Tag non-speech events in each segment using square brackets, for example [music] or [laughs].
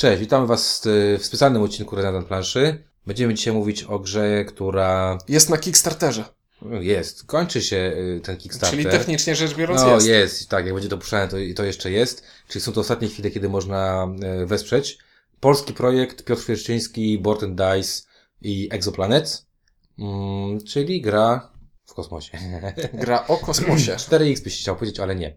Cześć, witamy Was w specjalnym odcinku Redundant Planszy. Będziemy dzisiaj mówić o grze, która Jest na Kickstarterze. jest, kończy się y, ten Kickstarter. Czyli technicznie rzecz biorąc No jest. jest, tak, jak będzie dopuszczane, to, to jeszcze jest. Czyli są to ostatnie chwile, kiedy można e, wesprzeć. Polski projekt, Piotr Świerszczyński, Board and Dice i Exoplanet, mm, czyli gra w kosmosie. Gra o kosmosie. [laughs] 4X byś chciał powiedzieć, ale nie.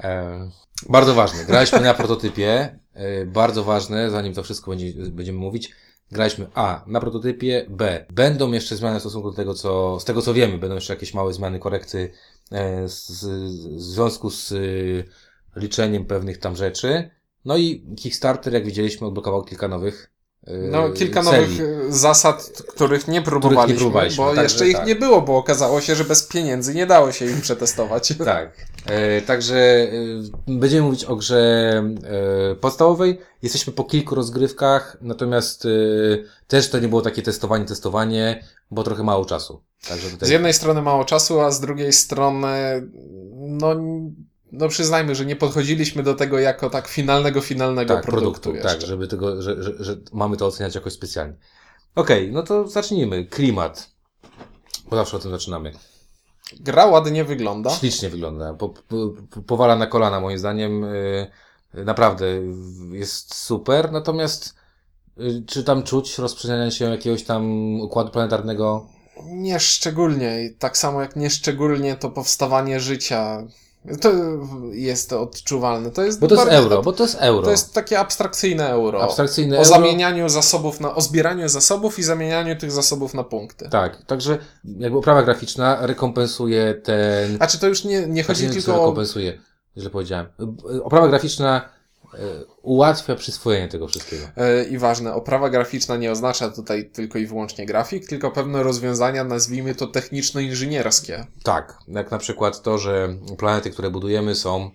E, bardzo ważne. Graliśmy na prototypie. E, bardzo ważne, zanim to wszystko będzie, będziemy mówić. Graliśmy A. Na prototypie. B. Będą jeszcze zmiany w stosunku do tego, co, z tego co wiemy, będą jeszcze jakieś małe zmiany, korekty e, z, z, w związku z y, liczeniem pewnych tam rzeczy. No i Kickstarter, jak widzieliśmy, odblokował kilka nowych No, kilka serii. nowych e, zasad, których nie próbowaliśmy, próbowaliśmy, bo także jeszcze ich tak. nie było, bo okazało się, że bez pieniędzy nie dało się ich przetestować. [laughs] Tak. E, także e, będziemy mówić o grze e, podstawowej. Jesteśmy po kilku rozgrywkach, natomiast też to nie było takie testowanie, testowanie, bo trochę mało czasu. Także tutaj... Z jednej strony mało czasu, a z drugiej strony, no, no przyznajmy, że nie podchodziliśmy do tego jako tak finalnego, finalnego tak, produktu, produktu, tak, żeby tego, że, że, że mamy to oceniać jakoś specjalnie. Okej, no to zacznijmy. Klimat. Bo zawsze o tym zaczynamy. Gra ładnie wygląda. Ślicznie wygląda. Po, po, po- powala na kolana, moim zdaniem. y, Naprawdę jest super. Natomiast y, czy tam czuć rozprzestrzenianie się jakiegoś tam układu planetarnego? Nieszczególnie. I tak samo jak nieszczególnie to powstawanie życia. To jest odczuwalne. To jest Bo to jest euro, bo to jest euro. To jest takie abstrakcyjne euro. abstrakcyjne o euro. zamienianiu zasobów na, o zbieraniu zasobów i zamienianiu tych zasobów na punkty. Tak, także jakby oprawa graficzna rekompensuje ten... A czy to już nie, nie chodzi Znaczy, tylko o... rekompensuje, źle powiedziałem. Oprawa graficzna ułatwia przyswojenie tego wszystkiego. E, I ważne, oprawa graficzna nie oznacza tutaj tylko i wyłącznie grafik, tylko pewne rozwiązania, nazwijmy to techniczno-inżynierskie. Tak, jak na przykład to, że planety, które budujemy są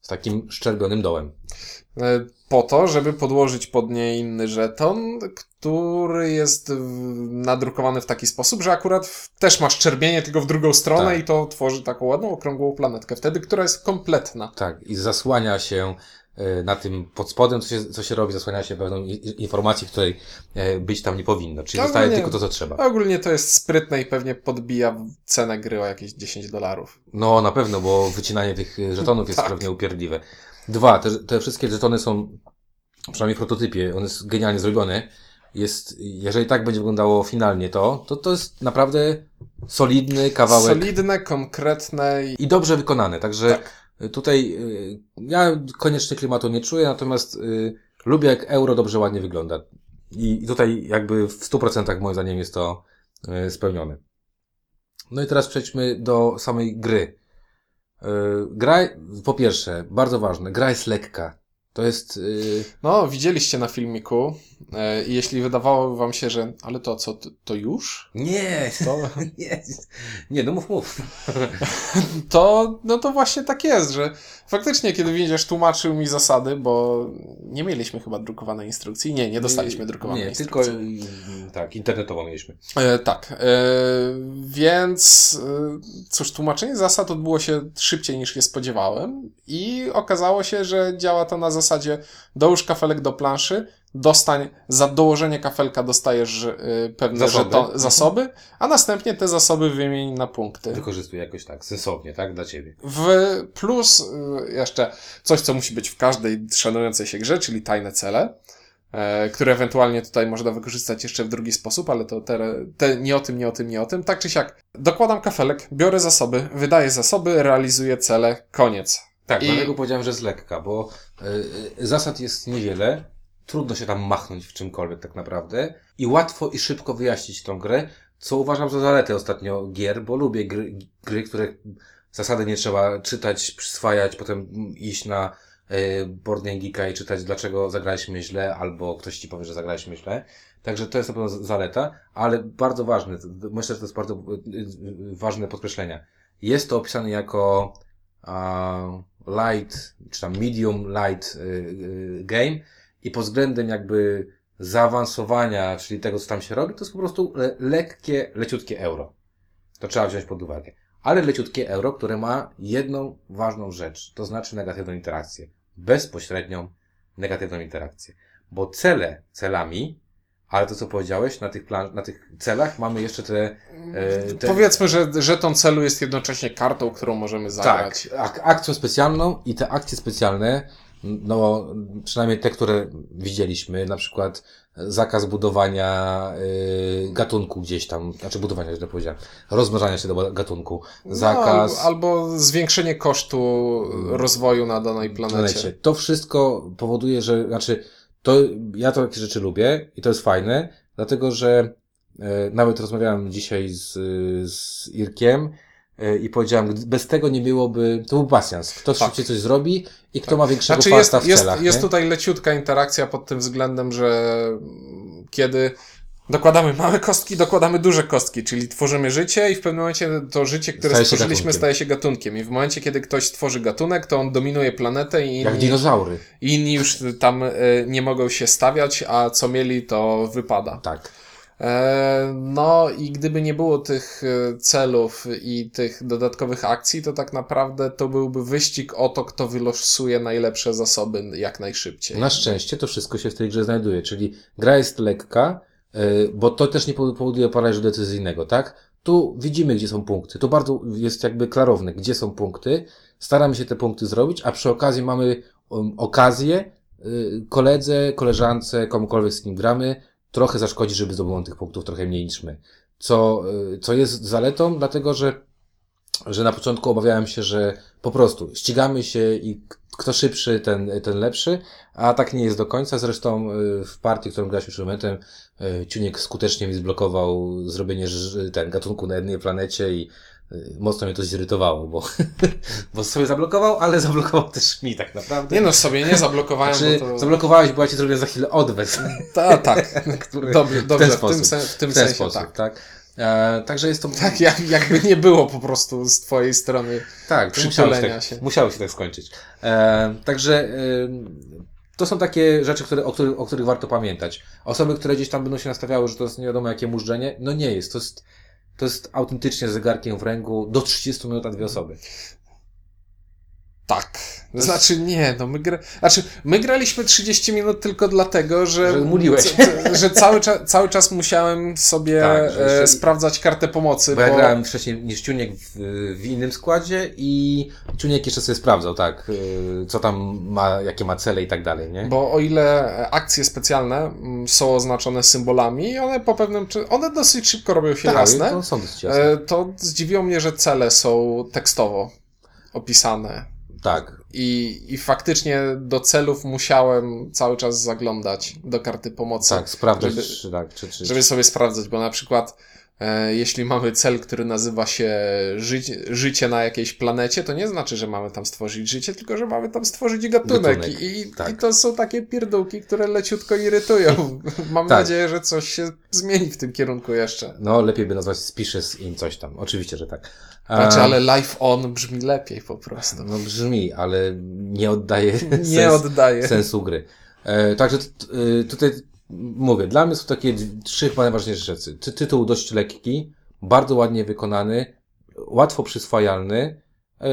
z takim szczerbionym dołem. E, Po to, żeby podłożyć pod nie inny żeton, który jest nadrukowany w taki sposób, że akurat też ma szczerbienie, tylko w drugą stronę Tak. i to tworzy taką ładną, okrągłą planetkę. Wtedy, która jest kompletna. Tak, i zasłania się e, na tym pod spodem, co się, co się robi, zasłania się pewną informacji, której e, być tam nie powinno. Czyli No, zostaje tylko to, co trzeba. Ogólnie to jest sprytne i pewnie podbija cenę gry o jakieś 10 dolarów. No, na pewno, bo wycinanie tych e, żetonów jest [laughs] Tak. pewnie upierdliwe. Dwa, te, te wszystkie żetony są, przynajmniej w prototypie, on jest genialnie zrobiony. Jest, jeżeli tak będzie wyglądało finalnie to, to to jest naprawdę solidny kawałek Solidne, konkretne i... i dobrze wykonane. Także Tak. Tutaj y, ja koniecznie klimatu nie czuję, natomiast y, lubię jak euro dobrze, ładnie wygląda. I, tutaj jakby w 100% moim zdaniem jest to y, spełnione. No i teraz przejdźmy do samej gry. Gra, po pierwsze, bardzo ważne, gra jest lekka. To jest, y, No, widzieliście na filmiku e, i jeśli wydawało wam się, że ale to co, to, to już? nie, To, [laughs] nie, nie, no mów, mów. [laughs] to, no to właśnie tak jest, że faktycznie kiedy widzisz tłumaczył mi zasady, bo nie mieliśmy chyba drukowanej instrukcji. Nie, nie dostaliśmy drukowanej Nie, tylko, instrukcji. y, tak, internetowo mieliśmy. E, tak, e, więc cóż, tłumaczenie zasad odbyło się szybciej niż się spodziewałem i okazało się, że działa to na zasadzie dołóż kafelek do planszy, dostań, za dołożenie kafelka dostajesz e, pewne Zasoby. zasoby. zasoby, a następnie te zasoby wymień na punkty. Wykorzystuję jakoś tak, sensownie, tak, dla ciebie. W plus y, jeszcze coś, co musi być w każdej szanującej się grze, czyli tajne cele, e, które ewentualnie tutaj można wykorzystać jeszcze w drugi sposób, ale to te, te, nie o tym, nie o tym, nie o tym. Tak czy siak, dokładam kafelek, biorę zasoby, wydaję zasoby, realizuję cele, koniec. Tak, I- dlatego powiedziałem, że jest lekka, bo y, zasad jest niewiele, trudno się tam machnąć w czymkolwiek tak naprawdę i łatwo i szybko wyjaśnić tą grę, co uważam za zaletę ostatnio gier, bo lubię gry, gry które zasady nie trzeba czytać, przyswajać, potem iść na y, Board Geeka i czytać, dlaczego zagraliśmy źle, albo ktoś ci powie, że zagraliśmy źle. Także to jest na pewno z- zaleta, ale bardzo ważne, myślę, że to jest bardzo ważne podkreślenia. Jest to opisane jako a, light, czy tam medium light y, y, game i pod względem jakby zaawansowania, czyli tego, co tam się robi, to jest po prostu le lekkie, leciutkie euro. To trzeba wziąć pod uwagę. Ale leciutkie euro, które ma jedną ważną rzecz, to znaczy negatywną interakcję. Bezpośrednią negatywną interakcję. bo cele celami, ale to co powiedziałeś, na tych, plan, na tych celach mamy jeszcze te... e, te Powiedzmy, że żeton celu jest jednocześnie kartą, którą możemy zagrać. tak, ak- akcją specjalną i te akcje specjalne, no przynajmniej te, które widzieliśmy, na przykład zakaz budowania y, gatunku gdzieś tam, znaczy budowania, źle powiedziałem, rozmnażania się do gatunku, zakaz... No, albo zwiększenie kosztu rozwoju na danej planecie. planecie. To wszystko powoduje, że, znaczy, to, ja to takie rzeczy lubię i to jest fajne, dlatego że e, nawet rozmawiałem dzisiaj z, z Irkiem e, i powiedziałem, bez tego nie byłoby, to był pasjans. Kto Tak. szybciej coś zrobi i kto ma większego Znaczy jest, w jest, celach. jest nie? tutaj leciutka interakcja pod tym względem, że kiedy dokładamy małe kostki, dokładamy duże kostki, czyli tworzymy życie i w pewnym momencie to życie, które Staje stworzyliśmy, gatunkiem. staje się gatunkiem. I w momencie, kiedy ktoś stworzy gatunek, to on dominuje planetę i Jak inni, dinozaury. inni już tam e, nie mogą się stawiać, a co mieli, to wypada. Tak. E, No i gdyby nie było tych e, celów i tych dodatkowych akcji, to tak naprawdę to byłby wyścig o to, kto wylosuje najlepsze zasoby jak najszybciej. Na szczęście to wszystko się w tej grze znajduje, czyli gra jest lekka, bo to też nie powo- powoduje paraliżu decyzyjnego, tak? Tu widzimy, gdzie są punkty. Tu bardzo jest jakby klarowne, gdzie są punkty. Staramy się te punkty zrobić, a przy okazji mamy um, okazję y, koledze, koleżance, komukolwiek z kim gramy, trochę zaszkodzić, żeby zdobył tych punktów trochę mniej niż my. Co, y, co jest zaletą, dlatego że, że na początku obawiałem się, że po prostu ścigamy się i kto szybszy, ten, ten lepszy, a tak nie jest do końca. Zresztą y, w partii, którą graliśmy przed momentem, y, Ciuniek skutecznie mi zblokował zrobienie ten gatunku na jednej planecie i y, mocno mnie to zirytowało, bo, [laughs] bo sobie zablokował, ale zablokował też mi tak naprawdę. Nie no, sobie nie zablokowałem, Znaczy, to... zablokowałeś, bo ja ci zrobię za chwilę odwet. Ta, tak, [laughs] który, dobrze, dobrze w, sposób. tym, sen, w tym w ten sensie sposób, tak. tak. E, także jest to... [laughs] Tak, jak, jakby nie było po prostu z twojej strony. Tak, to musiało się, przytulenia tak, się. musiało się tak skończyć. E, także e, to są takie rzeczy, które, o, których, o których warto pamiętać. Osoby, które gdzieś tam będą się nastawiały, że to jest nie wiadomo jakie mużdżenie, no nie jest. To jest, to jest autentycznie zegarkiem w ręku do 30 minut na dwie osoby. Tak. Znaczy nie, no my gra... Znaczy, my graliśmy 30 minut tylko dlatego, że... Że muliłeś. [laughs] Że cały, cza cały czas musiałem sobie Tak, e, sprawdzać kartę pomocy, Bo ja bo... grałem wcześniej niż Ciuniek w, w innym składzie i Ciuniek jeszcze sobie sprawdzał, tak, e, co tam ma, jakie ma cele i tak dalej, nie? Bo o ile akcje specjalne mm, są oznaczone symbolami, one po pewnym one dosyć szybko robią się tak, jasne, to są dosyć jasne. e, to zdziwiło mnie, że cele są tekstowo opisane. Tak, I, I faktycznie do celów musiałem cały czas zaglądać do karty pomocy, tak, sprawdzać, żeby- czy, tak, czy, czy, żeby sobie sprawdzać, bo na przykład jeśli mamy cel, który nazywa się ży życie na jakiejś planecie, to nie znaczy, że mamy tam stworzyć życie, tylko że mamy tam stworzyć gatunek. Gatunek, I, tak. I to są takie pierdółki, które leciutko irytują. [laughs] Mam Tak. nadzieję, że coś się zmieni w tym kierunku jeszcze. No, lepiej by nazwać Species in coś tam. Oczywiście, że tak. Znaczy, ale live on brzmi lepiej po prostu. No brzmi, ale nie oddaje Nie sens, oddaje. sensu gry. E, także y, tutaj mówię, dla mnie są takie trzy chyba najważniejsze rzeczy. Ty, tytuł dość lekki, bardzo ładnie wykonany, łatwo przyswajalny, e,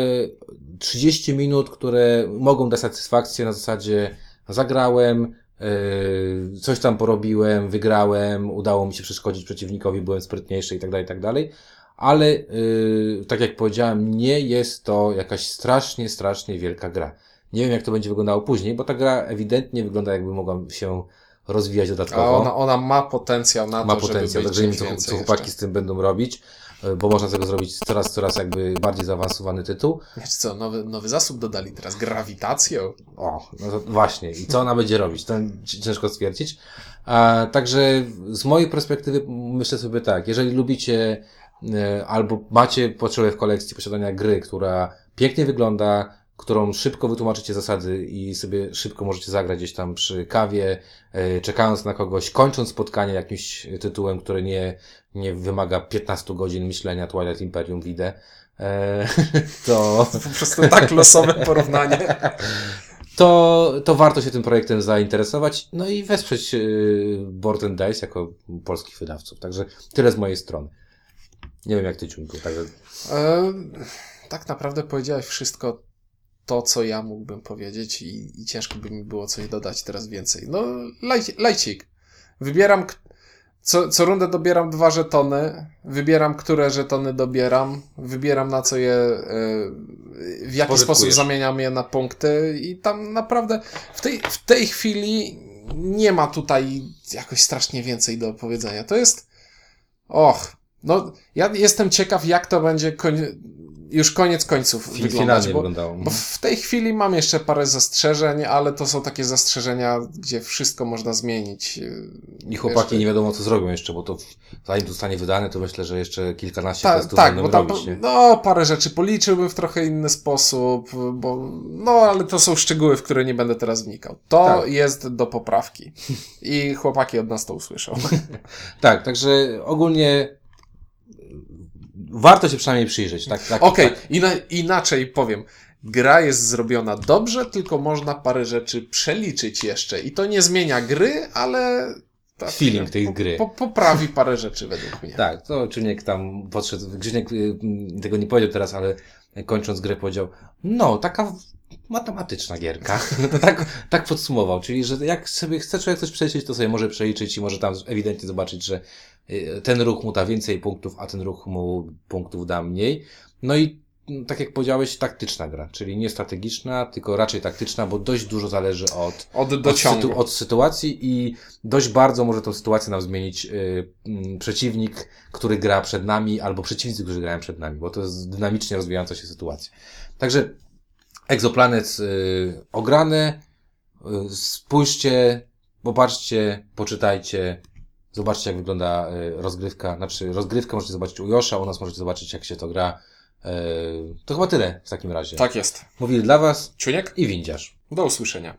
30 minut, które mogą dać satysfakcję na zasadzie zagrałem, e, coś tam porobiłem, wygrałem, udało mi się przeszkodzić przeciwnikowi, byłem sprytniejszy i tak dalej, tak dalej. Ale, yy, tak jak powiedziałem, nie jest to jakaś strasznie, strasznie wielka gra. Nie wiem, jak to będzie wyglądało później, bo ta gra ewidentnie wygląda, jakby mogła się rozwijać A dodatkowo. ona, ona ma potencjał na Ma to, potencjał, żeby być także nie wiem, co, chłopaki jeszcze. z tym będą robić, yy, bo można z tego zrobić coraz, coraz jakby bardziej zaawansowany tytuł. Wiecie co, nowy, nowy zasób dodali teraz, grawitacją. O, no to właśnie. I co ona będzie robić? To ci- ciężko stwierdzić. A, także z mojej perspektywy myślę sobie tak, jeżeli lubicie e, albo macie potrzebę w kolekcji posiadania gry, która pięknie wygląda, którą szybko wytłumaczycie zasady i sobie szybko możecie zagrać gdzieś tam przy kawie, e, czekając na kogoś, kończąc spotkanie jakimś tytułem, który nie, nie wymaga 15 godzin myślenia, Twilight Imperium widzę, e, [laughs] to Po prostu tak losowe porównanie. [laughs] to, to warto się tym projektem zainteresować, no i wesprzeć yy, Board and Dice jako polskich wydawców. Także tyle z mojej strony. Nie wiem jak ty, Ciunku, także E, tak naprawdę powiedziałeś wszystko, to, co ja mógłbym powiedzieć i, i ciężko by mi było coś dodać teraz więcej. No, laj, lajcik. Wybieram, co, co rundę dobieram dwa żetony, wybieram, które żetony dobieram, wybieram na co je, e, w jaki sposób zamieniam je na punkty i tam naprawdę w tej, w tej chwili nie ma tutaj jakoś strasznie więcej do powiedzenia. To jest, och, no ja jestem ciekaw jak to będzie koń, już koniec końców Fi- wyglądać, bo, wyglądało. bo w tej chwili mam jeszcze parę zastrzeżeń, ale to są takie zastrzeżenia, gdzie wszystko można zmienić. I chłopaki nie wiadomo, co zrobią jeszcze, bo to zanim to zostanie wydane, to myślę, że jeszcze kilkanaście Ta, testów tak, będą bo tam robić. No, parę rzeczy policzyłbym w trochę inny sposób, bo no, ale to są szczegóły, w które nie będę teraz wnikał. To Tak. jest do poprawki. [laughs] I chłopaki od nas to usłyszą. [laughs] Tak, także ogólnie warto się przynajmniej przyjrzeć. Tak, tak, Okej, tak. ina inaczej powiem. Gra jest zrobiona dobrze, tylko można parę rzeczy przeliczyć jeszcze. I to nie zmienia gry, ale. tak, Feeling tej gry. Po, poprawi parę rzeczy według mnie. [laughs] Tak, to Czyniek tam podszedł, Grzyniek y, mm, tego nie powiedział teraz, ale kończąc grę powiedział, no, taka matematyczna gierka. [laughs] to tak, tak podsumował, czyli, że jak sobie chce człowiek coś przeliczyć, to sobie może przeliczyć i może tam ewidentnie zobaczyć, że y, ten ruch mu da więcej punktów, a ten ruch mu punktów da mniej. No i mm, tak jak powiedziałeś, taktyczna gra, czyli nie strategiczna, tylko raczej taktyczna, bo dość dużo zależy od Od od, dociągu. sytu- od sytuacji i dość bardzo może tą sytuację nam zmienić y, mm, przeciwnik, który gra przed nami, albo przeciwnicy, którzy grają przed nami, bo to jest dynamicznie rozwijająca się sytuacja. Także Exoplanet y, ograny, y, spójrzcie, popatrzcie, poczytajcie, zobaczcie jak wygląda y, rozgrywka, znaczy rozgrywkę możecie zobaczyć u Josza, u nas możecie zobaczyć jak się to gra. Y, to chyba tyle w takim razie. Tak jest. Mówili dla Was Ciuniek, i Windziarz. do usłyszenia.